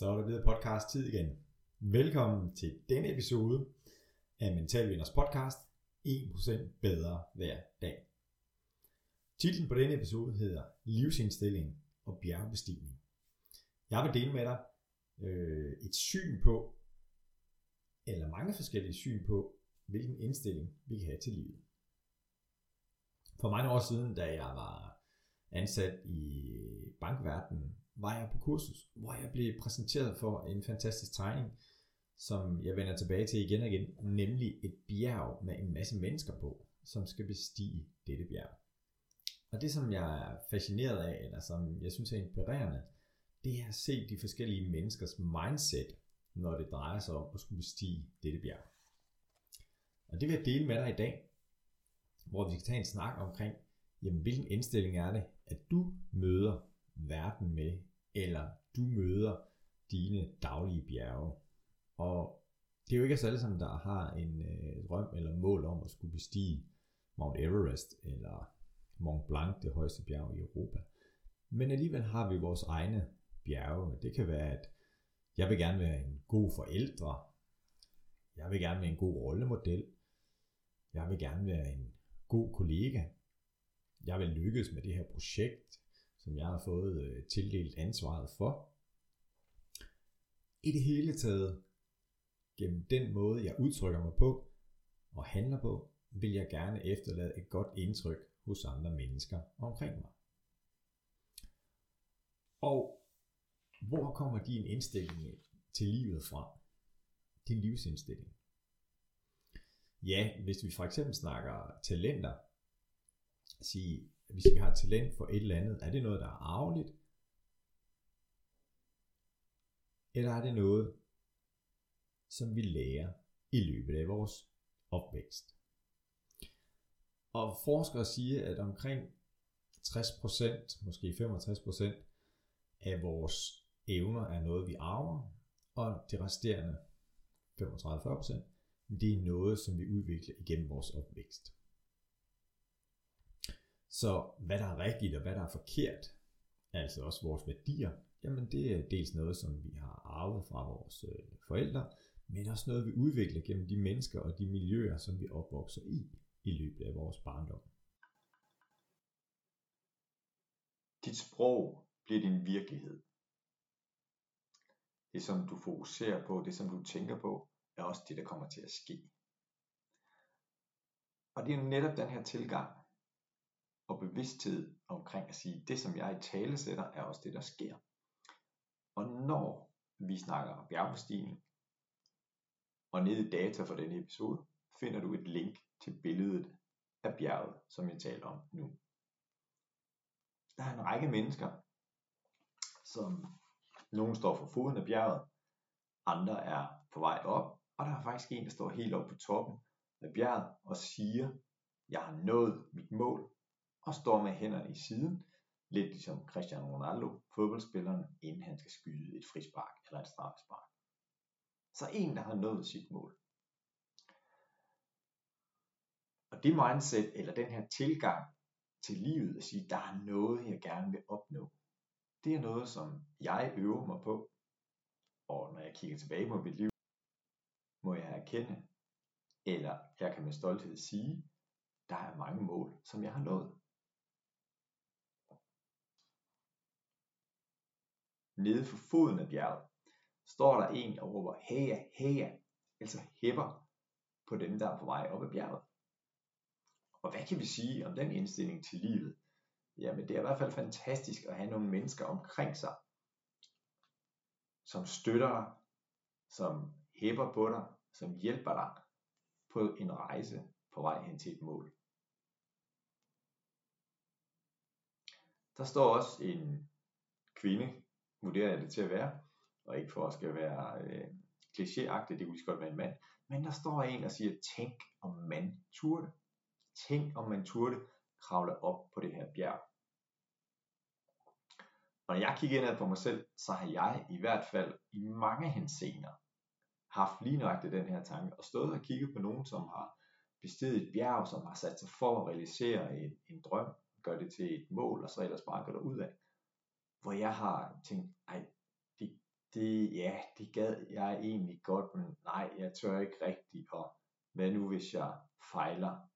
Så er det blevet podcast tid igen. Velkommen til denne episode af Mental Vinders podcast 1% bedre hver dag. Titlen på denne episode hedder Livsindstilling og bjergbestigning. Jeg vil dele med dig øh, et syn på, eller mange forskellige syn på, hvilken indstilling vi kan have til livet. For mange år siden, da jeg var ansat i bankverdenen, var jeg på kursus, hvor jeg blev præsenteret for en fantastisk tegning, som jeg vender tilbage til igen og igen, nemlig et bjerg med en masse mennesker på, som skal bestige dette bjerg. Og det, som jeg er fascineret af, eller som jeg synes er inspirerende, det er at se de forskellige menneskers mindset, når det drejer sig om at skulle bestige dette bjerg. Og det vil jeg dele med dig i dag, hvor vi skal tage en snak omkring, jamen hvilken indstilling er det, at du møder verden med, eller du møder dine daglige bjerge. Og det er jo ikke os alle sammen, der har en øh, drøm eller mål om at skulle bestige Mount Everest eller Mont Blanc, det højeste bjerg i Europa. Men alligevel har vi vores egne bjerge. Det kan være, at jeg vil gerne være en god forældre. Jeg vil gerne være en god rollemodel. Jeg vil gerne være en god kollega. Jeg vil lykkes med det her projekt, som jeg har fået øh, tildelt ansvaret for. I det hele taget, gennem den måde, jeg udtrykker mig på og handler på, vil jeg gerne efterlade et godt indtryk hos andre mennesker omkring mig. Og hvor kommer din indstilling til livet fra? Din livsindstilling. Ja, hvis vi for eksempel snakker talenter, sige, hvis vi har talent for et eller andet, er det noget, der er arveligt? Eller er det noget, som vi lærer i løbet af vores opvækst? Og forskere siger, at omkring 60%, måske 65% af vores evner er noget, vi arver, og det resterende 35-40%, det er noget, som vi udvikler igennem vores opvækst. Så hvad der er rigtigt og hvad der er forkert, altså også vores værdier, jamen det er dels noget, som vi har arvet fra vores øh, forældre, men også noget, vi udvikler gennem de mennesker og de miljøer, som vi opvokser i i løbet af vores barndom. Dit sprog bliver din virkelighed. Det som du fokuserer på, det som du tænker på, er også det, der kommer til at ske. Og det er netop den her tilgang og bevidsthed omkring at sige, det som jeg i tale sætter, er også det, der sker. Og når vi snakker bjergbestigning, og nede i data for denne episode, finder du et link til billedet af bjerget, som jeg taler om nu. Der er en række mennesker, som nogen står for foden af bjerget, andre er på vej op, og der er faktisk en, der står helt oppe på toppen af bjerget og siger, jeg har nået mit mål, og står med hænderne i siden, lidt ligesom Cristiano Ronaldo, fodboldspilleren, inden han skal skyde et frispark eller et straffespark. Så en, der har nået sit mål. Og det mindset, eller den her tilgang til livet, at sige, der er noget, jeg gerne vil opnå, det er noget, som jeg øver mig på. Og når jeg kigger tilbage på mit liv, må jeg erkende, eller jeg kan med stolthed sige, der er mange mål, som jeg har nået. Nede for foden af bjerget står der en og råber heja, heja, altså hæpper på dem, der er på vej op ad bjerget. Og hvad kan vi sige om den indstilling til livet? Jamen det er i hvert fald fantastisk at have nogle mennesker omkring sig, som støtter dig, som hæpper på dig, som hjælper dig på en rejse på vej hen til et mål. Der står også en kvinde, vurderer jeg det til at være, og ikke for at skal være øh, klichéagtigt, det kunne lige godt være en mand, men der står en og siger, tænk om man turde. Tænk om man turde kravle op på det her bjerg. Og når jeg kigger indad på mig selv, så har jeg i hvert fald i mange henseender haft lige nøjagtigt den her tanke, og stået og kigget på nogen, som har bestedet et bjerg, som har sat sig for at realisere en, en drøm, gør det til et mål, og så ellers bare går der ud af. Hvor jeg har tænkt, ej, det det, ja, det gad jeg egentlig godt, men nej, jeg tør ikke rigtigt, og hvad nu hvis jeg fejler,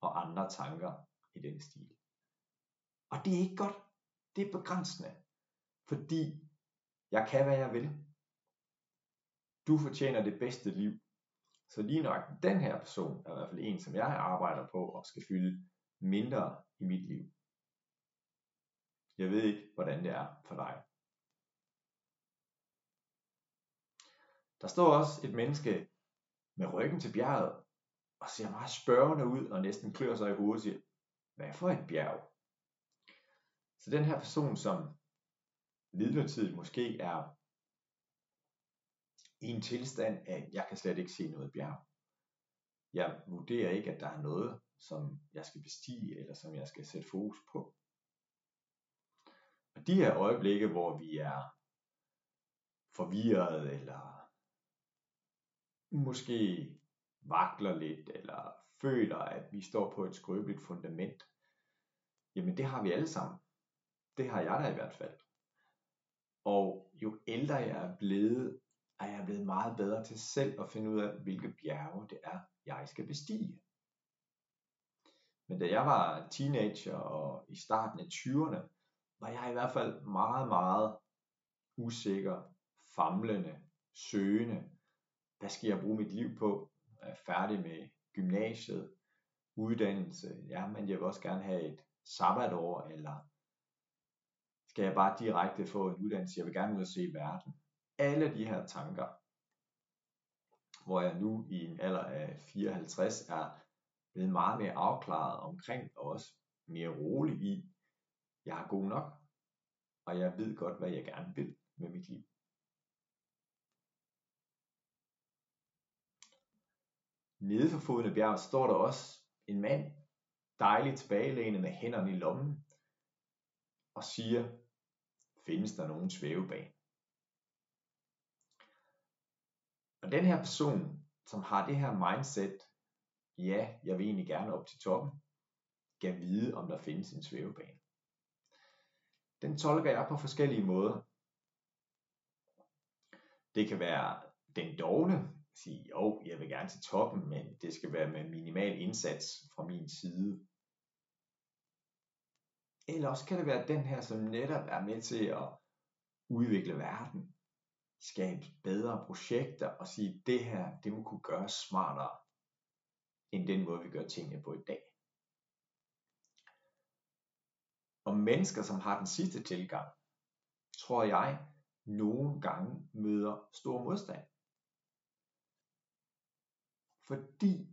og andre tanker i den stil. Og det er ikke godt, det er begrænsende, fordi jeg kan, hvad jeg vil. Du fortjener det bedste liv. Så lige nok den her person er i hvert fald en, som jeg arbejder på og skal fylde mindre i mit liv. Jeg ved ikke, hvordan det er for dig. Der står også et menneske med ryggen til bjerget og ser meget spørgende ud og næsten klør sig i hovedet og siger, hvad for et bjerg? Så den her person, som midlertidigt måske er i en tilstand af, jeg kan slet ikke se noget bjerg. Jeg vurderer ikke, at der er noget, som jeg skal bestige, eller som jeg skal sætte fokus på. Og de her øjeblikke, hvor vi er forvirret, eller måske vakler lidt, eller føler, at vi står på et skrøbeligt fundament, jamen det har vi alle sammen. Det har jeg da i hvert fald. Og jo ældre jeg er blevet, er jeg blevet meget bedre til selv at finde ud af, hvilke bjerge det er, jeg skal bestige. Men da jeg var teenager og i starten af 20'erne, og jeg i hvert fald meget, meget usikker, famlende, søgende. Hvad skal jeg bruge mit liv på? Er færdig med gymnasiet, uddannelse? Ja, men jeg vil også gerne have et sabbatår, eller skal jeg bare direkte få en uddannelse? Jeg vil gerne ud og se verden. Alle de her tanker, hvor jeg nu i en alder af 54 er blevet meget mere afklaret omkring, og også mere rolig i, jeg er god nok, og jeg ved godt, hvad jeg gerne vil med mit liv. Nede for foden af bjerget står der også en mand, dejligt tilbagelænet med hænderne i lommen, og siger, findes der nogen svævebane? Og den her person, som har det her mindset, ja, jeg vil egentlig gerne op til toppen, kan vide, om der findes en svævebane. Den tolker jeg på forskellige måder. Det kan være den dogne, sige, jo, jeg vil gerne til toppen, men det skal være med minimal indsats fra min side. Eller også kan det være den her, som netop er med til at udvikle verden, skabe bedre projekter og sige, det her, det må kunne gøres smartere, end den måde, vi gør tingene på i dag. Og mennesker, som har den sidste tilgang, tror jeg, nogle gange møder stor modstand. Fordi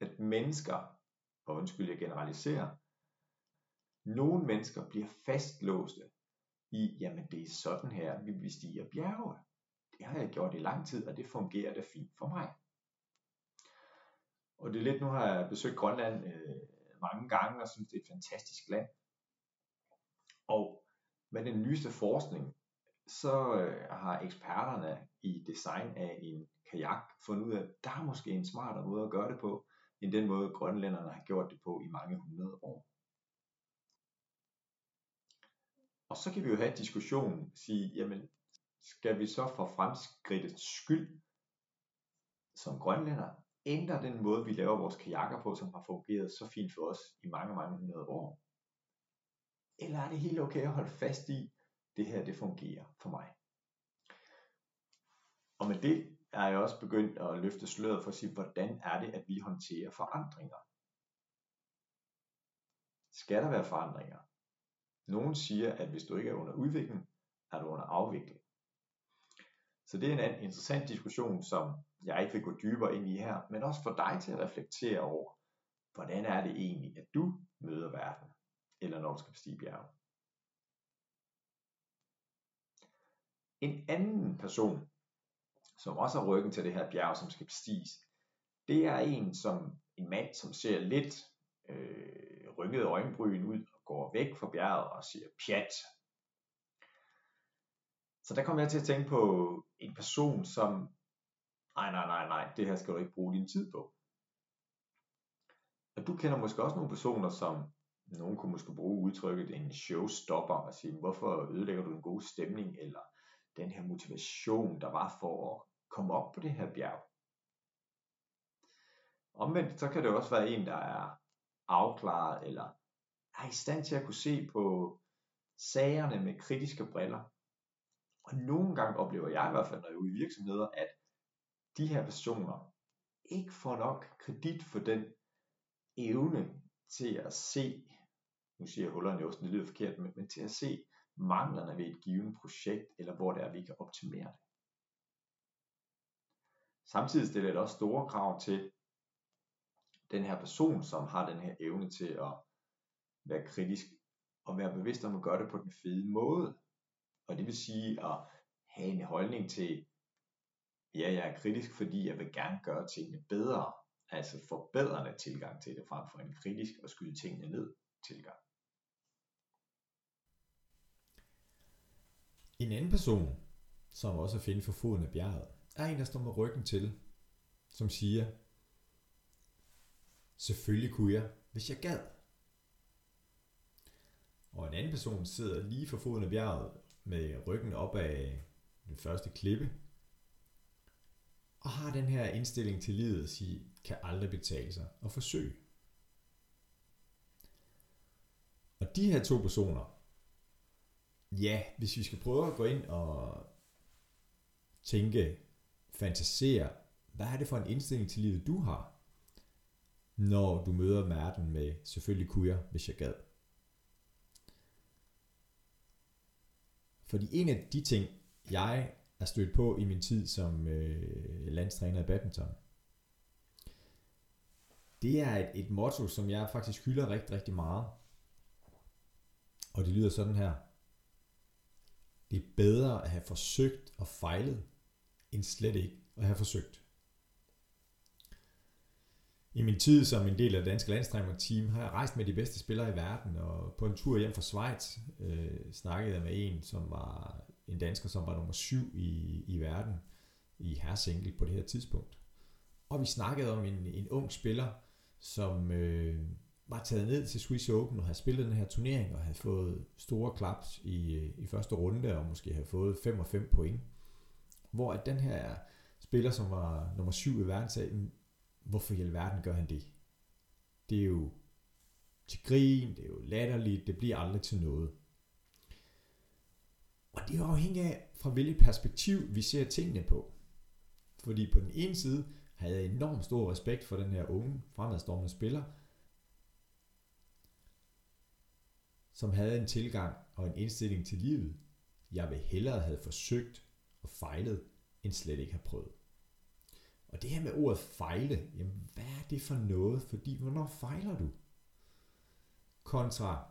at mennesker, og undskyld jeg generaliserer, nogle mennesker bliver fastlåste i, jamen det er sådan her, vi bestiger bjerge. Det har jeg gjort i lang tid, og det fungerer da fint for mig. Og det er lidt, nu har jeg besøgt Grønland øh, mange gange, og synes det er et fantastisk land. Og med den nyeste forskning, så øh, har eksperterne i design af en kajak fundet ud af, at der er måske en smartere måde at gøre det på, end den måde grønlænderne har gjort det på i mange hundrede år. Og så kan vi jo have diskussionen, diskussion, sige, jamen, skal vi så for fremskridtets skyld, som grønlænder, ændre den måde, vi laver vores kajakker på, som har fungeret så fint for os i mange, mange hundrede år? Eller er det helt okay at holde fast i, det her det fungerer for mig? Og med det er jeg også begyndt at løfte sløret for at sige, hvordan er det, at vi håndterer forandringer? Skal der være forandringer? Nogen siger, at hvis du ikke er under udvikling, er du under afvikling. Så det er en interessant diskussion, som jeg ikke vil gå dybere ind i her, men også for dig til at reflektere over, hvordan er det egentlig, at du møder verden, eller når du skal bestige bjerget. En anden person, som også har ryggen til det her bjerg, som skal bestiges, det er en som en mand, som ser lidt øh, rynket øjenbryn ud og går væk fra bjerget og siger pjat. Så der kommer jeg til at tænke på en person, som nej, nej, nej, nej, det her skal du ikke bruge din tid på. Og du kender måske også nogle personer, som nogen kunne måske bruge udtrykket en showstopper og sige, hvorfor ødelægger du en god stemning, eller den her motivation, der var for at komme op på det her bjerg. Omvendt så kan det også være en, der er afklaret eller er i stand til at kunne se på sagerne med kritiske briller. Og nogle gange oplever jeg i hvert fald, når jeg er ude i virksomheder, at de her personer ikke får nok kredit for den evne til at se, nu siger jeg hullerne i osten, det lyder forkert, men, men til at se manglerne ved et givet projekt, eller hvor det er, vi kan optimere det. Samtidig stiller det også store krav til den her person, som har den her evne til at være kritisk, og være bevidst om at gøre det på den fede måde. Og det vil sige at have en holdning til, ja, jeg er kritisk, fordi jeg vil gerne gøre tingene bedre, altså forbedrende tilgang til det, frem for en kritisk og skyde tingene ned tilgang. En anden person, som også er finde for foden af bjerget, er en, der står med ryggen til, som siger, selvfølgelig kunne jeg, hvis jeg gad. Og en anden person sidder lige for foden af bjerget med ryggen op af den første klippe, og har den her indstilling til livet at sige, kan aldrig betale sig og forsøge. Og de her to personer, ja, hvis vi skal prøve at gå ind og tænke, fantasere, hvad er det for en indstilling til livet, du har, når du møder verden med, selvfølgelig kunne jeg, hvis jeg gad. Fordi en af de ting, jeg er stødt på i min tid som øh, landstræner i badminton, det er et, et motto, som jeg faktisk hylder rigtig, rigtig meget. Og det lyder sådan her. Det er bedre at have forsøgt og fejlet, end slet ikke at have forsøgt. I min tid som en del af det danske landstrænerteam har jeg rejst med de bedste spillere i verden, og på en tur hjem fra Schweiz øh, snakkede jeg med en, som var en dansker, som var nummer syv i, i verden i herresingle på det her tidspunkt. Og vi snakkede om en, en ung spiller, som øh, var taget ned til Swiss Open og havde spillet den her turnering og havde fået store klaps i, øh, i første runde og måske havde fået 5 og 5 point. Hvor at den her spiller, som var nummer 7 i verden, sagde, hvorfor i alverden gør han det? Det er jo til grin, det er jo latterligt, det bliver aldrig til noget. Og det er afhængigt af, fra hvilket perspektiv vi ser tingene på. Fordi på den ene side havde jeg enormt stor respekt for den her unge, fremadstormende spiller, som havde en tilgang og en indstilling til livet, jeg vil hellere have forsøgt og fejlet, end slet ikke have prøvet. Og det her med ordet fejle, jamen hvad er det for noget? Fordi hvornår fejler du? Kontra,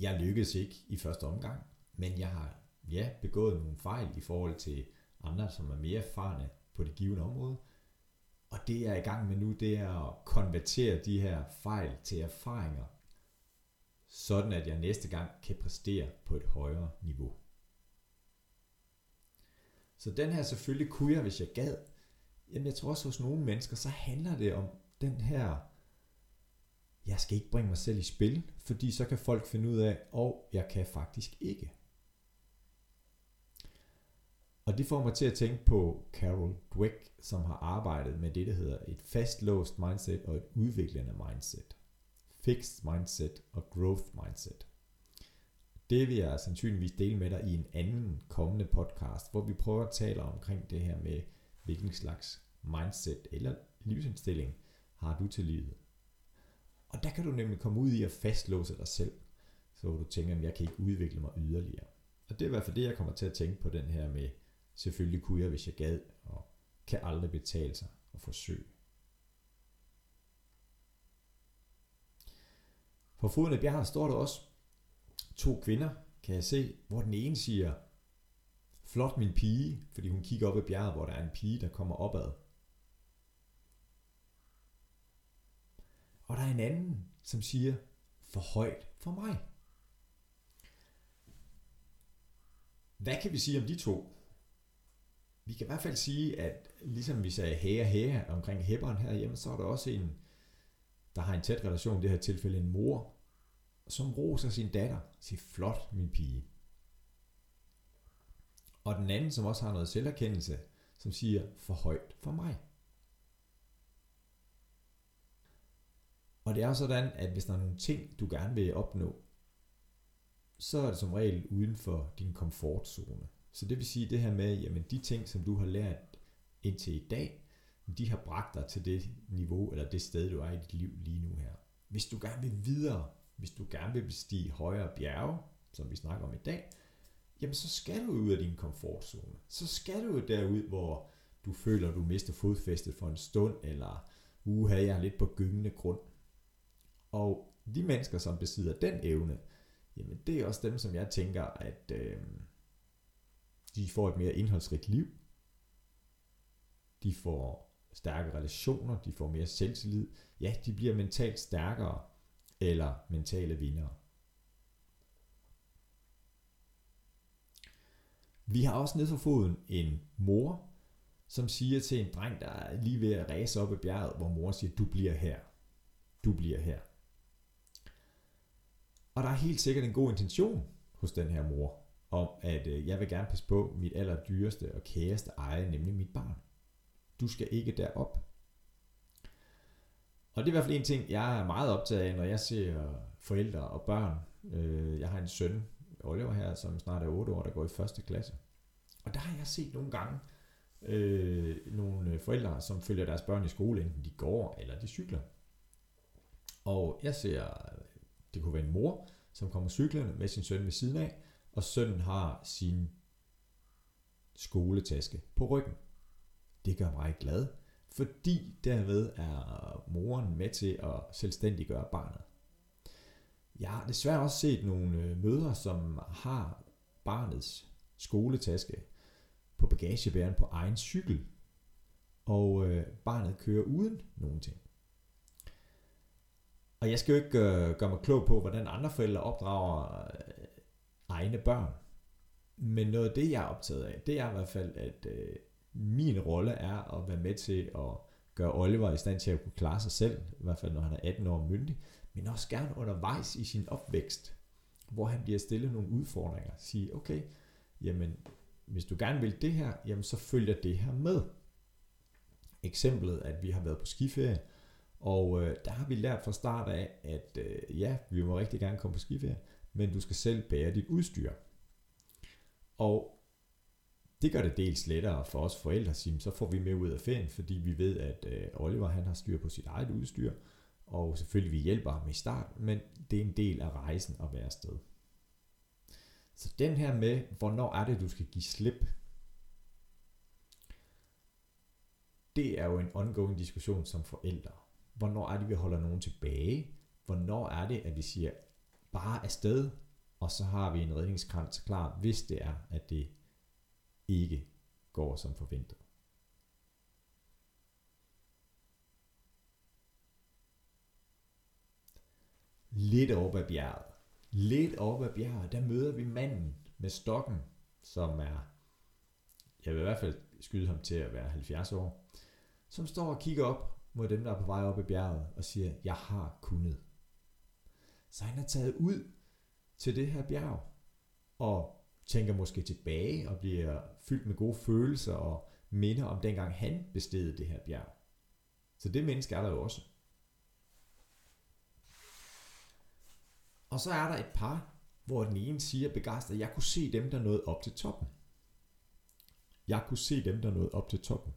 jeg lykkedes ikke i første omgang, men jeg har ja, begået nogle fejl i forhold til andre, som er mere erfarne på det givende område. Og det jeg er i gang med nu, det er at konvertere de her fejl til erfaringer, sådan at jeg næste gang kan præstere på et højere niveau. Så den her selvfølgelig kunne jeg, hvis jeg gad. Jamen jeg tror også hos nogle mennesker, så handler det om den her, jeg skal ikke bringe mig selv i spil, fordi så kan folk finde ud af, og oh, jeg kan faktisk ikke. Og det får mig til at tænke på Carol Dweck, som har arbejdet med det, der hedder et fastlåst mindset og et udviklende mindset. Fixed mindset og growth mindset. Det vil jeg sandsynligvis dele med dig i en anden kommende podcast, hvor vi prøver at tale omkring det her med, hvilken slags mindset eller livsindstilling har du til livet. Og der kan du nemlig komme ud i at fastlåse dig selv, så du tænker, at jeg kan ikke udvikle mig yderligere. Og det er i hvert fald det, jeg kommer til at tænke på den her med, selvfølgelig kunne jeg, hvis jeg gad, og kan aldrig betale sig og forsøge. På foden af bjerget står der også to kvinder, kan jeg se, hvor den ene siger, flot min pige, fordi hun kigger op ad bjerget, hvor der er en pige, der kommer opad. Og der er en anden, som siger, for højt for mig. Hvad kan vi sige om de to? Vi kan i hvert fald sige, at ligesom vi sagde hære hære omkring hæbberen herhjemme, så er der også en, der har en tæt relation, i det her tilfælde en mor, som roser sin datter, siger flot min pige. Og den anden, som også har noget selverkendelse, som siger, for højt for mig. Og det er sådan, at hvis der er nogle ting, du gerne vil opnå, så er det som regel uden for din komfortzone. Så det vil sige det her med, jamen de ting, som du har lært indtil i dag, de har bragt dig til det niveau, eller det sted, du er i dit liv lige nu her. Hvis du gerne vil videre, hvis du gerne vil bestige højere bjerge, som vi snakker om i dag, jamen så skal du ud af din komfortzone. Så skal du derud, hvor du føler, du mister fodfæstet for en stund, eller uha, jeg er lidt på gyngende grund. Og de mennesker, som besidder den evne, jamen det er også dem, som jeg tænker, at øh, de får et mere indholdsrigt liv. De får stærke relationer, de får mere selvtillid. Ja, de bliver mentalt stærkere eller mentale vindere. Vi har også ned for foden en mor, som siger til en dreng, der er lige ved at ræse op i bjerget, hvor mor siger, du bliver her. Du bliver her. Og der er helt sikkert en god intention hos den her mor, om at øh, jeg vil gerne passe på mit allerdyreste og kæreste eje, nemlig mit barn. Du skal ikke derop. Og det er i hvert fald en ting, jeg er meget optaget af, når jeg ser forældre og børn. Øh, jeg har en søn, Oliver her, som snart er 8 år, der går i første klasse. Og der har jeg set nogle gange øh, nogle forældre, som følger deres børn i skole, enten de går eller de cykler. Og jeg ser, det kunne være en mor, som kommer cyklerne med sin søn ved siden af, og sønnen har sin skoletaske på ryggen. Det gør mig glad, fordi derved er moren med til at selvstændiggøre barnet. Jeg har desværre også set nogle øh, mødre, som har barnets skoletaske på bagagebæren på egen cykel, og øh, barnet kører uden nogen ting. Og jeg skal jo ikke øh, gøre mig klog på, hvordan andre forældre opdrager øh, egne børn. Men noget af det, jeg er optaget af, det er i hvert fald, at øh, min rolle er at være med til at gøre Oliver i stand til at kunne klare sig selv, i hvert fald når han er 18 år myndig, men også gerne undervejs i sin opvækst, hvor han bliver stillet nogle udfordringer. Sige, okay, jamen, hvis du gerne vil det her, jamen så følger det her med. Eksemplet, at vi har været på skiferie, og øh, der har vi lært fra start af, at øh, ja, vi må rigtig gerne komme på skiferie, men du skal selv bære dit udstyr. Og det gør det dels lettere for os forældre at sige, så får vi med ud af ferien, fordi vi ved, at øh, Oliver han har styr på sit eget udstyr, og selvfølgelig vi hjælper ham i start, men det er en del af rejsen at være afsted. Så den her med, hvornår er det, du skal give slip, det er jo en ongoing diskussion som forældre. Hvornår er det, vi holder nogen tilbage? Hvornår er det, at vi siger, bare afsted, og så har vi en redningskrans klar, hvis det er, at det ikke går som forventet. Lidt op ad bjerget. Lidt op ad bjerget, der møder vi manden med stokken, som er, jeg vil i hvert fald skyde ham til at være 70 år, som står og kigger op mod dem, der er på vej op ad bjerget, og siger, jeg har kunnet. Så han er taget ud til det her bjerg, og tænker måske tilbage og bliver fyldt med gode følelser og minder om dengang han besteg det her bjerg. Så det menneske er der jo også. Og så er der et par, hvor den ene siger begejstret, jeg kunne se dem, der nåede op til toppen. Jeg kunne se dem, der nåede op til toppen.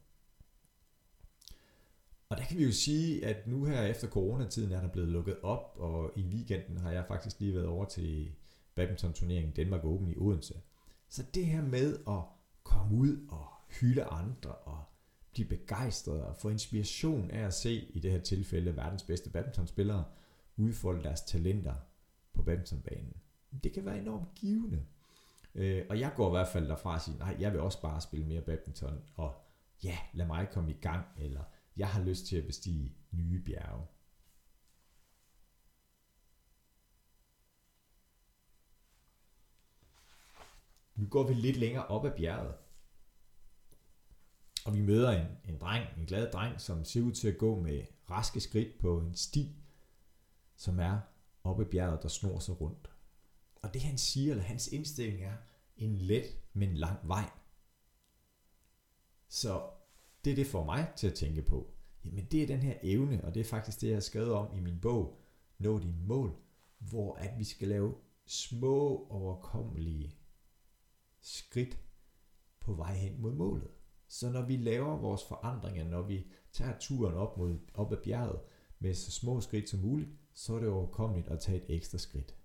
Og der kan vi jo sige, at nu her efter coronatiden er der blevet lukket op, og i weekenden har jeg faktisk lige været over til badminton-turneringen Danmark Open i Odense. Så det her med at komme ud og hylde andre og blive begejstret og få inspiration af at se, i det her tilfælde, verdens bedste badmintonspillere udfolde deres talenter på badmintonbanen. Det kan være enormt givende. Øh, og jeg går i hvert fald derfra og siger, nej, jeg vil også bare spille mere badminton, og ja, lad mig komme i gang, eller jeg har lyst til at bestige nye bjerge. Nu går vi lidt længere op ad bjerget. Og vi møder en, en dreng, en glad dreng, som ser ud til at gå med raske skridt på en sti, som er oppe ad bjerget, der snor sig rundt. Og det han siger, eller hans indstilling er, en let, men lang vej. Så det er det for mig til at tænke på. Jamen det er den her evne, og det er faktisk det, jeg har skrevet om i min bog, Nå din mål, hvor at vi skal lave små, overkommelige skridt på vej hen mod målet. Så når vi laver vores forandringer, når vi tager turen op, mod, op ad bjerget med så små skridt som muligt, så er det overkommeligt at tage et ekstra skridt.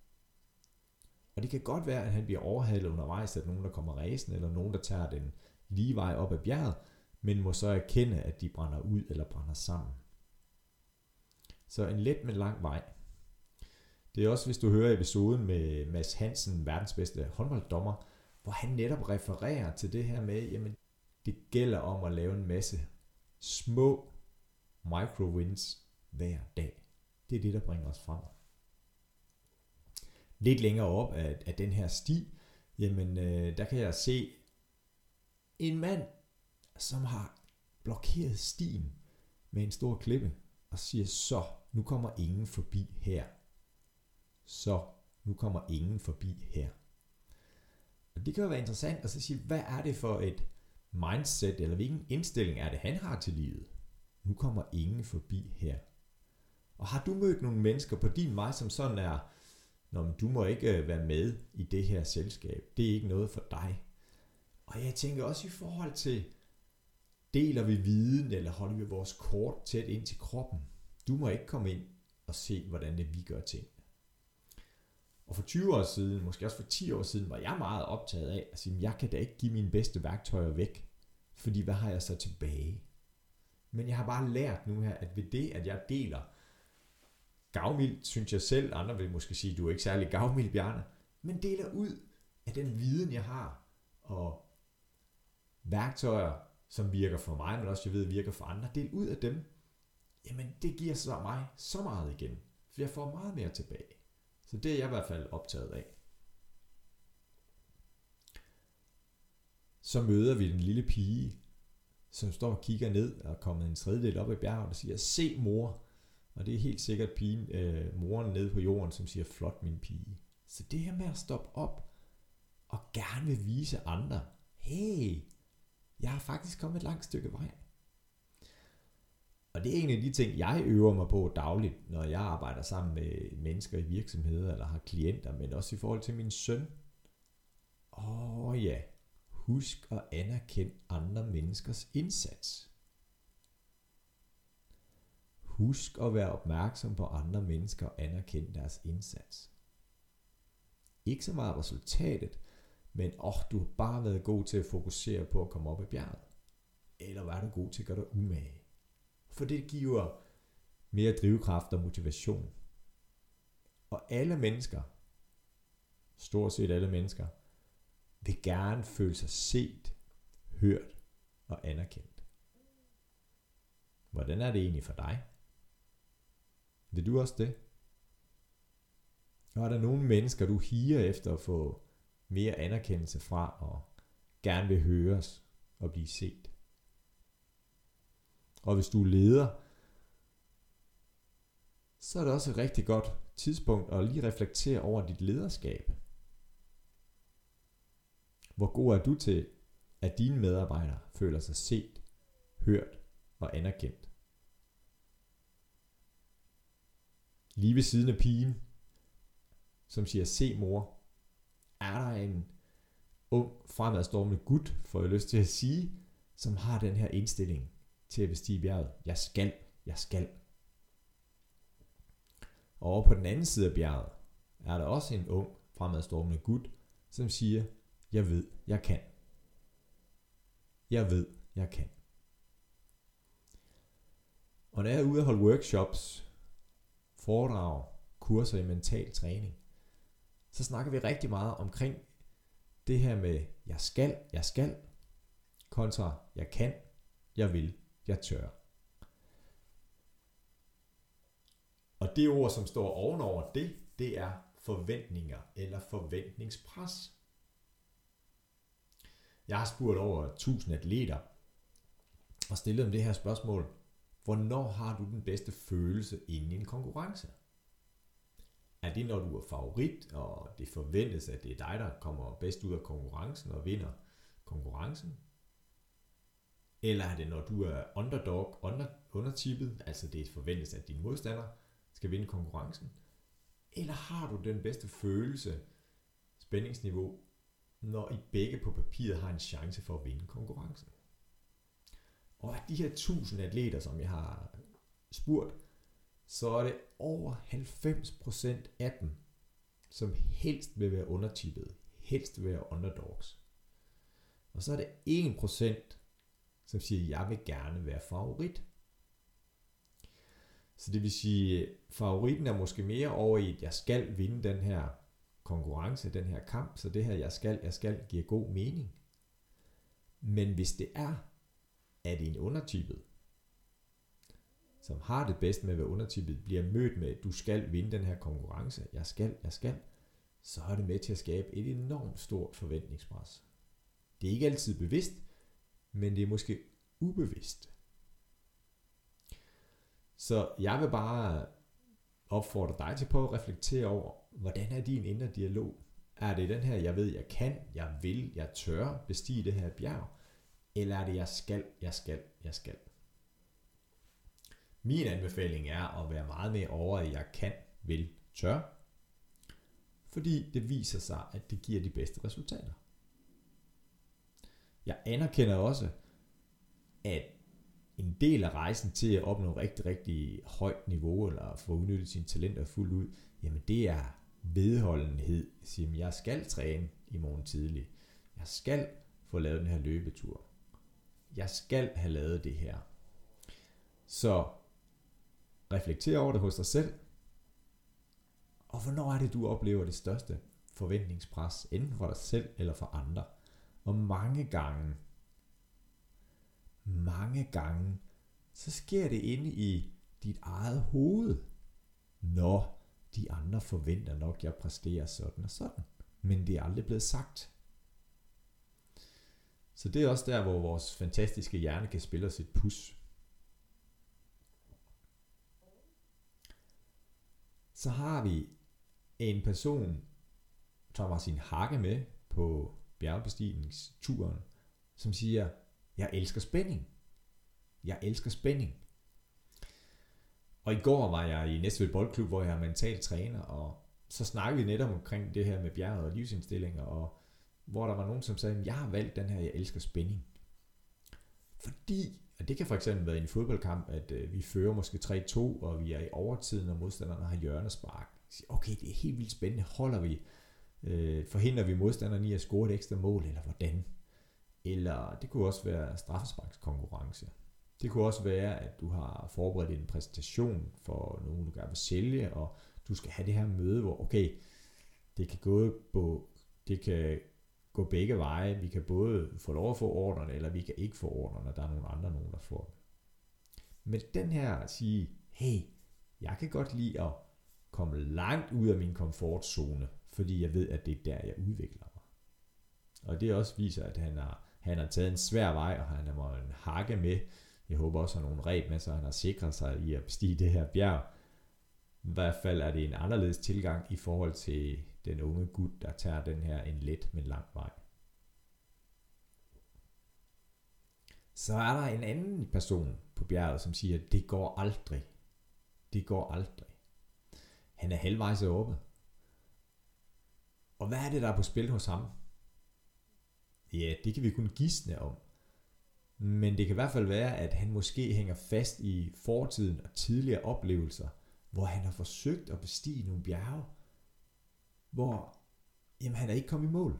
Og det kan godt være, at han bliver overhalet undervejs af nogen, der kommer ræsen, eller nogen, der tager den lige vej op ad bjerget, men må så erkende, at de brænder ud eller brænder sammen. Så en let, men lang vej. Det er også, hvis du hører episoden med Mads Hansen, verdens bedste håndbolddommer, hvor han netop refererer til det her med, jamen det gælder om at lave en masse små micro-wins hver dag. Det er det, der bringer os frem. Lidt længere op af, af den her sti, jamen øh, der kan jeg se en mand, som har blokeret stien med en stor klippe og siger, så nu kommer ingen forbi her. Så nu kommer ingen forbi her. Det kan jo være interessant at så sige, hvad er det for et mindset, eller hvilken indstilling er det, han har til livet? Nu kommer ingen forbi her. Og har du mødt nogle mennesker på din vej, som sådan er, Nå, du må ikke øh, være med i det her selskab. Det er ikke noget for dig. Og jeg tænker også i forhold til, deler vi viden, eller holder vi vores kort tæt ind til kroppen? Du må ikke komme ind og se, hvordan det vi gør ting. Og for 20 år siden, måske også for 10 år siden, var jeg meget optaget af at sige, jeg kan da ikke give mine bedste værktøjer væk, fordi hvad har jeg så tilbage? Men jeg har bare lært nu her, at ved det, at jeg deler gavmildt, synes jeg selv, andre vil måske sige, du er ikke særlig gavmild, Bjarne, men deler ud af den viden, jeg har, og værktøjer, som virker for mig, men også jeg ved virker for andre, del ud af dem, jamen det giver så mig så meget igen, for jeg får meget mere tilbage. Så det er jeg i hvert fald optaget af. Så møder vi den lille pige, som står og kigger ned og er kommet en tredjedel op i bjerget og siger, se mor. Og det er helt sikkert pigen, øh, moren nede på jorden, som siger, flot min pige. Så det her med at stoppe op og gerne vil vise andre, hey, jeg har faktisk kommet et langt stykke vej. Og det er en af de ting, jeg øver mig på dagligt, når jeg arbejder sammen med mennesker i virksomheder eller har klienter, men også i forhold til min søn. Åh ja, husk at anerkende andre menneskers indsats. Husk at være opmærksom på andre mennesker og anerkende deres indsats. Ikke så meget resultatet, men åh, oh, du har bare været god til at fokusere på at komme op i bjerget. Eller var du god til at gøre dig umage? For det giver mere drivkraft og motivation. Og alle mennesker, stort set alle mennesker, vil gerne føle sig set, hørt og anerkendt. Hvordan er det egentlig for dig? Vil du også det? Og er der nogle mennesker, du higer efter at få mere anerkendelse fra og gerne vil høres og blive set? Og hvis du er leder, så er det også et rigtig godt tidspunkt at lige reflektere over dit lederskab. Hvor god er du til, at dine medarbejdere føler sig set, hørt og anerkendt? Lige ved siden af pigen, som siger, se mor, er der en ung fremadstormende gut, får jeg lyst til at sige, som har den her indstilling til at bestige bjerget. Jeg skal, jeg skal. Og over på den anden side af bjerget er der også en ung fremadstormende gut, som siger, jeg ved, jeg kan. Jeg ved, jeg kan. Og når jeg er ude og holde workshops, foredrag, kurser i mental træning, så snakker vi rigtig meget omkring det her med, jeg skal, jeg skal, kontra jeg kan, jeg vil jeg tør. Og det ord, som står ovenover det, det er forventninger eller forventningspres. Jeg har spurgt over 1000 atleter og stillet dem det her spørgsmål. Hvornår har du den bedste følelse inden i en konkurrence? Er det, når du er favorit, og det forventes, at det er dig, der kommer bedst ud af konkurrencen og vinder konkurrencen? Eller er det, når du er underdog, under, undertippet, altså det forventes, at din modstander skal vinde konkurrencen? Eller har du den bedste følelse, spændingsniveau, når I begge på papiret har en chance for at vinde konkurrencen? Og af de her 1000 atleter, som jeg har spurgt, så er det over 90% af dem, som helst vil være undertippet, helst vil være underdogs. Og så er det 1%, som siger, jeg vil gerne være favorit. Så det vil sige, favoritten er måske mere over i, at jeg skal vinde den her konkurrence, den her kamp, så det her, jeg skal, jeg skal, giver god mening. Men hvis det er, at en undertypet, som har det bedst med at være undertypet, bliver mødt med, at du skal vinde den her konkurrence, jeg skal, jeg skal, så er det med til at skabe et enormt stort forventningspres. Det er ikke altid bevidst, men det er måske ubevidst. Så jeg vil bare opfordre dig til på at reflektere over, hvordan er din indre dialog? Er det den her, jeg ved, jeg kan, jeg vil, jeg tør bestige det her bjerg? Eller er det, jeg skal, jeg skal, jeg skal? Min anbefaling er at være meget mere over, at jeg kan, vil, tør. Fordi det viser sig, at det giver de bedste resultater. Jeg anerkender også, at en del af rejsen til at opnå rigtig, rigtig højt niveau, eller få udnyttet sine talenter fuldt ud, jamen det er vedholdenhed. Sige, jeg skal træne i morgen tidlig. Jeg skal få lavet den her løbetur. Jeg skal have lavet det her. Så reflekter over det hos dig selv. Og hvornår er det, du oplever det største forventningspres, enten for dig selv eller for andre? Og mange gange, mange gange, så sker det inde i dit eget hoved, når de andre forventer nok, at jeg præsterer sådan og sådan. Men det er aldrig blevet sagt. Så det er også der, hvor vores fantastiske hjerne kan spille os et pus. Så har vi en person, som har sin hakke med på bjergbestigningsturen, som siger, jeg elsker spænding. Jeg elsker spænding. Og i går var jeg i Næstved Boldklub, hvor jeg er mental træner, og så snakkede vi netop omkring det her med bjerget og livsindstillinger, og hvor der var nogen, som sagde, jeg har valgt den her, jeg elsker spænding. Fordi, og det kan for eksempel være i en fodboldkamp, at øh, vi fører måske 3-2, og vi er i overtiden, og modstanderne har hjørnespark. Okay, det er helt vildt spændende. Holder vi, øh, forhindrer vi modstanderen i at score et ekstra mål, eller hvordan? Eller det kunne også være straffesparkskonkurrence. Det kunne også være, at du har forberedt en præsentation for nogen, du gerne vil sælge, og du skal have det her møde, hvor okay, det kan gå på, det kan gå begge veje. Vi kan både få lov at få ordrene, eller vi kan ikke få ordrene, der er nogle andre nogen, der får dem. Men den her at sige, hey, jeg kan godt lide at komme langt ud af min komfortzone, fordi jeg ved, at det er der, jeg udvikler mig. Og det også viser, at han har, han har taget en svær vej, og han har en hakke med. Jeg håber også, at han har nogle reb med, så han har sikret sig i at bestige det her bjerg. I hvert fald er det en anderledes tilgang i forhold til den unge gut, der tager den her en let, men lang vej. Så er der en anden person på bjerget, som siger, det går aldrig. Det går aldrig. Han er halvvejs oppe. Og hvad er det, der er på spil hos ham? Ja, det kan vi kun gisne om. Men det kan i hvert fald være, at han måske hænger fast i fortiden og tidligere oplevelser, hvor han har forsøgt at bestige nogle bjerge, hvor jamen, han er ikke kommet i mål.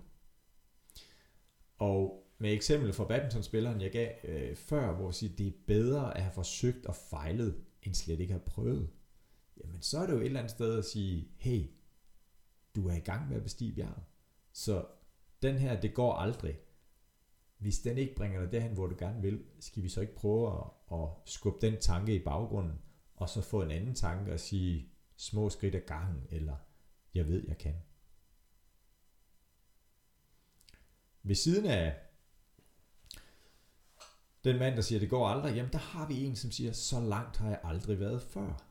Og med eksempel fra badmintonspilleren, jeg gav øh, før, hvor jeg siger, det er bedre at have forsøgt og fejlet, end slet ikke have prøvet. Jamen så er det jo et eller andet sted at sige, hey, du er i gang med at bestige bjerget. Så den her, det går aldrig. Hvis den ikke bringer dig derhen, hvor du gerne vil, skal vi så ikke prøve at, at skubbe den tanke i baggrunden, og så få en anden tanke og sige, små skridt ad gangen, eller jeg ved, jeg kan. Ved siden af den mand, der siger, det går aldrig, jamen der har vi en, som siger, så langt har jeg aldrig været før.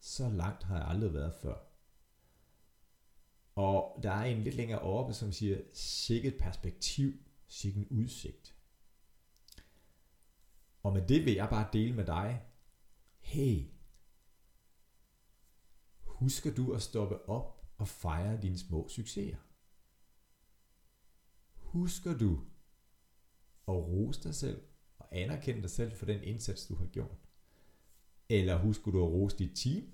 Så langt har jeg aldrig været før. Og der er en lidt længere oppe, som siger, sikkert perspektiv, sikkert udsigt. Og med det vil jeg bare dele med dig, hey, husker du at stoppe op og fejre dine små succeser? Husker du at rose dig selv og anerkende dig selv for den indsats, du har gjort? Eller husker du at rose dit team?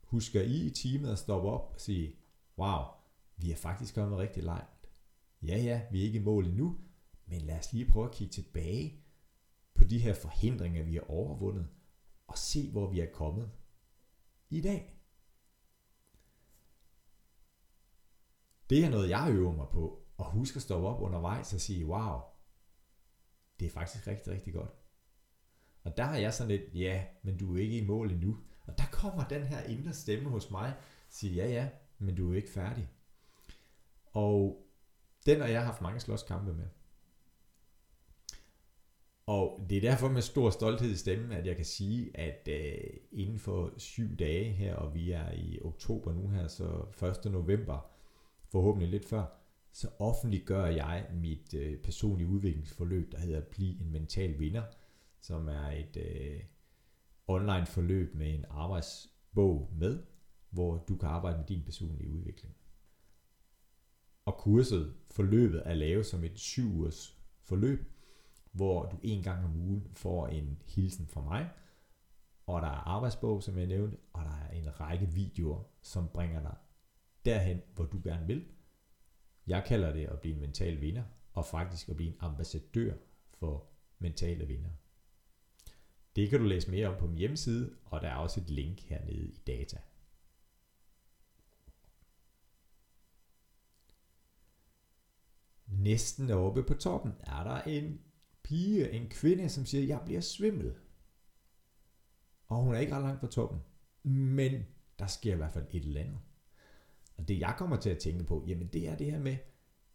Husker I i teamet at stoppe op og sige, wow, vi er faktisk kommet rigtig langt. Ja, ja, vi er ikke i mål endnu, men lad os lige prøve at kigge tilbage på de her forhindringer, vi har overvundet, og se, hvor vi er kommet i dag. Det er noget, jeg øver mig på, og husk at stoppe op undervejs og sige, wow, det er faktisk rigtig, rigtig godt. Og der har jeg sådan lidt, ja, men du er ikke i mål endnu. Og der kommer den her indre stemme hos mig, siger, ja, ja, men du er ikke færdig. Og den har jeg haft mange slåskampe med. Og det er derfor med stor stolthed i stemmen, at jeg kan sige, at øh, inden for syv dage her, og vi er i oktober nu her, så 1. november, forhåbentlig lidt før, så offentliggør jeg mit øh, personlige udviklingsforløb, der hedder Bliv en mental vinder, som er et øh, online forløb med en arbejdsbog med, hvor du kan arbejde med din personlige udvikling. Og kurset, forløbet er lavet som et syv ugers forløb, hvor du en gang om ugen får en hilsen fra mig, og der er arbejdsbog, som jeg nævnte, og der er en række videoer, som bringer dig derhen, hvor du gerne vil. Jeg kalder det at blive en mental vinder, og faktisk at blive en ambassadør for mentale vinder. Det kan du læse mere om på min hjemmeside, og der er også et link hernede i data. Næsten oppe på toppen er der en pige, en kvinde, som siger, jeg bliver svimmel. Og hun er ikke ret langt fra toppen. Men der sker i hvert fald et eller andet. Og det jeg kommer til at tænke på, jamen det er det her med,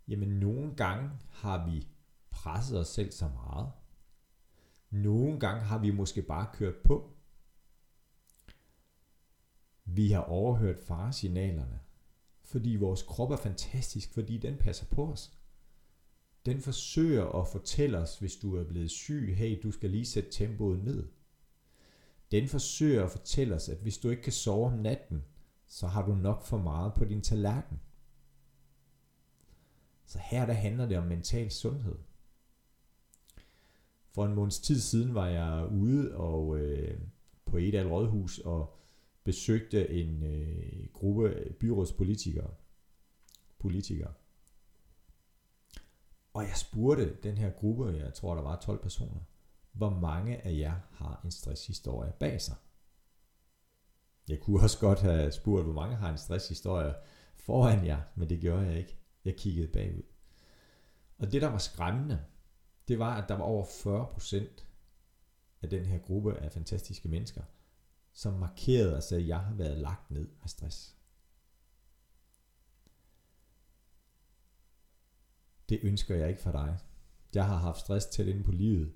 jamen nogle gange har vi presset os selv så meget. Nogle gange har vi måske bare kørt på. Vi har overhørt faresignalerne, fordi vores krop er fantastisk, fordi den passer på os den forsøger at fortælle os, hvis du er blevet syg, hey, du skal lige sætte tempoet ned. Den forsøger at fortælle os, at hvis du ikke kan sove om natten, så har du nok for meget på din tallerken. Så her der handler det om mental sundhed. For en måneds tid siden var jeg ude og øh, på et af rådhus og besøgte en øh, gruppe byrådspolitikere. Politikere. Og jeg spurgte den her gruppe, jeg tror der var 12 personer, hvor mange af jer har en stresshistorie bag sig? Jeg kunne også godt have spurgt, hvor mange har en stresshistorie foran jer, men det gjorde jeg ikke. Jeg kiggede bagud. Og det, der var skræmmende, det var, at der var over 40% af den her gruppe af fantastiske mennesker, som markerede og sagde, at jeg har været lagt ned med stress. Det ønsker jeg ikke for dig. Jeg har haft stress tæt inde på livet,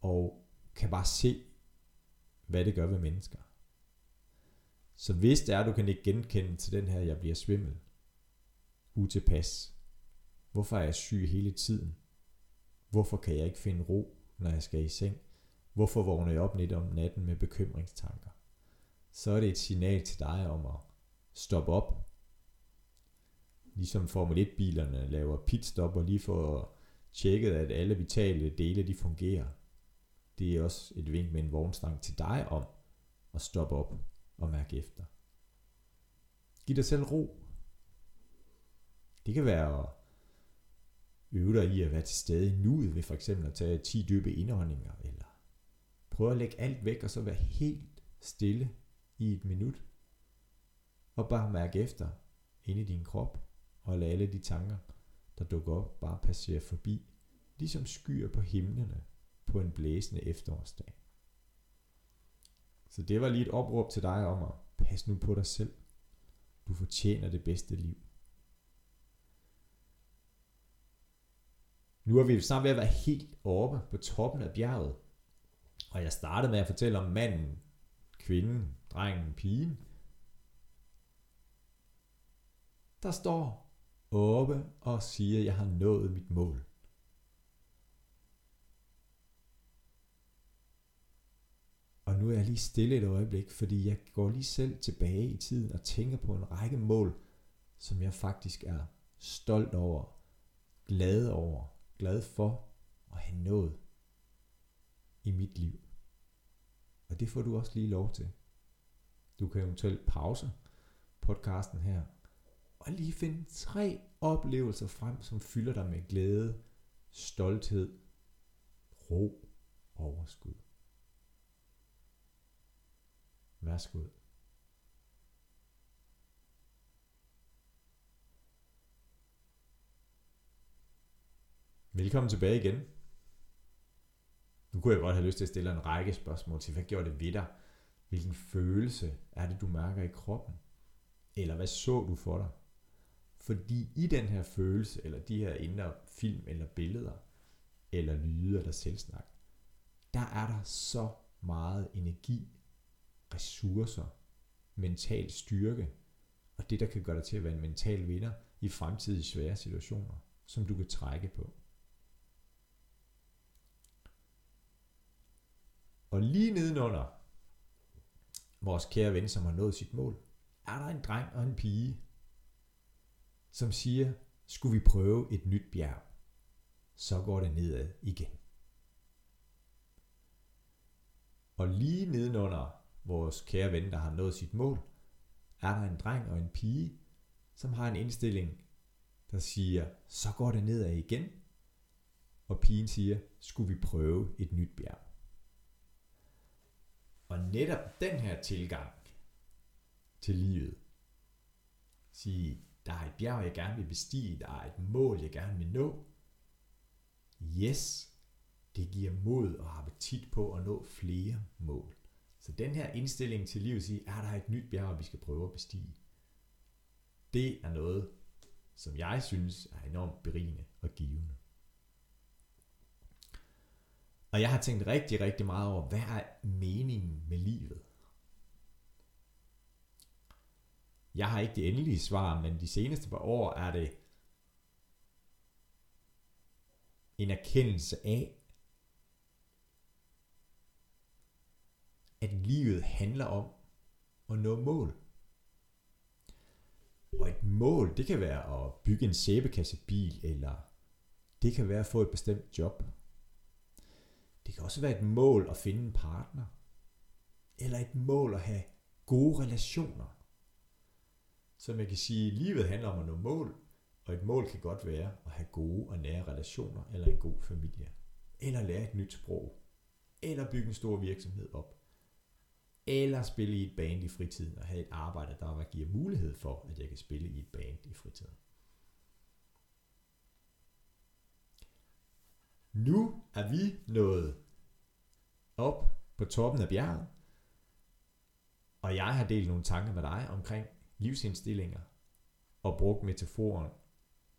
og kan bare se, hvad det gør ved mennesker. Så hvis det er, du kan ikke genkende til den her, jeg bliver svimmel, utilpas, hvorfor er jeg syg hele tiden? Hvorfor kan jeg ikke finde ro, når jeg skal i seng? Hvorfor vågner jeg op lidt om natten med bekymringstanker? Så er det et signal til dig om at stoppe op, ligesom Formel 1 bilerne laver pitstop og lige får tjekket, at alle vitale dele de fungerer. Det er også et vink med en vognstang til dig om at stoppe op og mærke efter. Giv dig selv ro. Det kan være at øve dig i at være til stede i nuet ved for eksempel at tage 10 dybe indåndinger, eller prøve at lægge alt væk og så være helt stille i et minut. Og bare mærke efter inde i din krop og lade alle de tanker, der dukker op, bare passere forbi, ligesom skyer på himlene på en blæsende efterårsdag. Så det var lige et opråb til dig om at passe nu på dig selv. Du fortjener det bedste liv. Nu er vi snart ved at være helt oppe på toppen af bjerget. Og jeg startede med at fortælle om manden, kvinden, drengen, pigen. Der står oppe og siger, at jeg har nået mit mål. Og nu er jeg lige stille et øjeblik, fordi jeg går lige selv tilbage i tiden og tænker på en række mål, som jeg faktisk er stolt over, glad over, glad for at have nået i mit liv. Og det får du også lige lov til. Du kan eventuelt pause podcasten her, og lige finde tre oplevelser frem, som fylder dig med glæde, stolthed, ro og overskud. Værsgo. Velkommen tilbage igen. Nu kunne jeg godt have lyst til at stille en række spørgsmål til, hvad gjorde det ved dig? Hvilken følelse er det, du mærker i kroppen? Eller hvad så du for dig? Fordi i den her følelse, eller de her indre film eller billeder, eller lyde eller selvsnak, der er der så meget energi, ressourcer, mental styrke, og det der kan gøre dig til at være en mental vinder i fremtidige svære situationer, som du kan trække på. Og lige nedenunder vores kære ven, som har nået sit mål, er der en dreng og en pige, som siger, skulle vi prøve et nyt bjerg, så går det nedad igen. Og lige nedenunder vores kære ven, der har nået sit mål, er der en dreng og en pige, som har en indstilling, der siger, så går det nedad igen. Og pigen siger, skulle vi prøve et nyt bjerg. Og netop den her tilgang til livet, sige, der er et bjerg, jeg gerne vil bestige, der er et mål, jeg gerne vil nå. Yes, det giver mod og appetit på at nå flere mål. Så den her indstilling til livet, siger, er der et nyt bjerg, vi skal prøve at bestige. Det er noget, som jeg synes er enormt berigende og givende. Og jeg har tænkt rigtig, rigtig meget over, hvad er meningen med livet? Jeg har ikke det endelige svar, men de seneste par år er det en erkendelse af, at livet handler om at nå mål. Og et mål, det kan være at bygge en sæbekassebil, eller det kan være at få et bestemt job. Det kan også være et mål at finde en partner. Eller et mål at have gode relationer. Så man kan sige, livet handler om at nå mål, og et mål kan godt være at have gode og nære relationer, eller en god familie. Eller lære et nyt sprog. Eller bygge en stor virksomhed op. Eller spille i et band i fritiden, og have et arbejde, der giver mulighed for, at jeg kan spille i et band i fritiden. Nu er vi nået op på toppen af bjerget, og jeg har delt nogle tanker med dig omkring livsindstillinger og brugt metaforen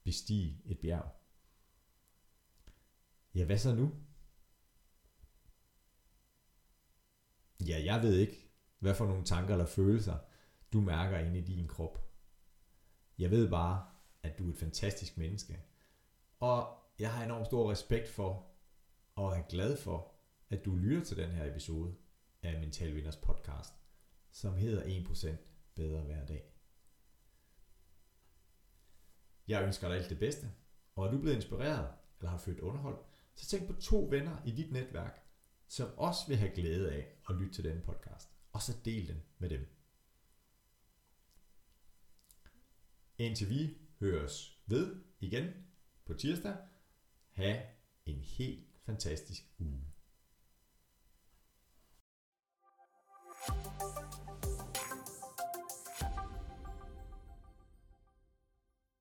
bestige et bjerg. Ja, hvad så nu? Ja, jeg ved ikke, hvad for nogle tanker eller følelser du mærker inde i din krop. Jeg ved bare, at du er et fantastisk menneske. Og jeg har enormt stor respekt for, og er glad for, at du lytter til den her episode af Mental Vinders podcast, som hedder 1% bedre hver dag. Jeg ønsker dig alt det bedste, og er du blevet inspireret eller har følt underhold, så tænk på to venner i dit netværk, som også vil have glæde af at lytte til denne podcast, og så del den med dem. Indtil vi høres ved igen på tirsdag, have en helt fantastisk uge. thank you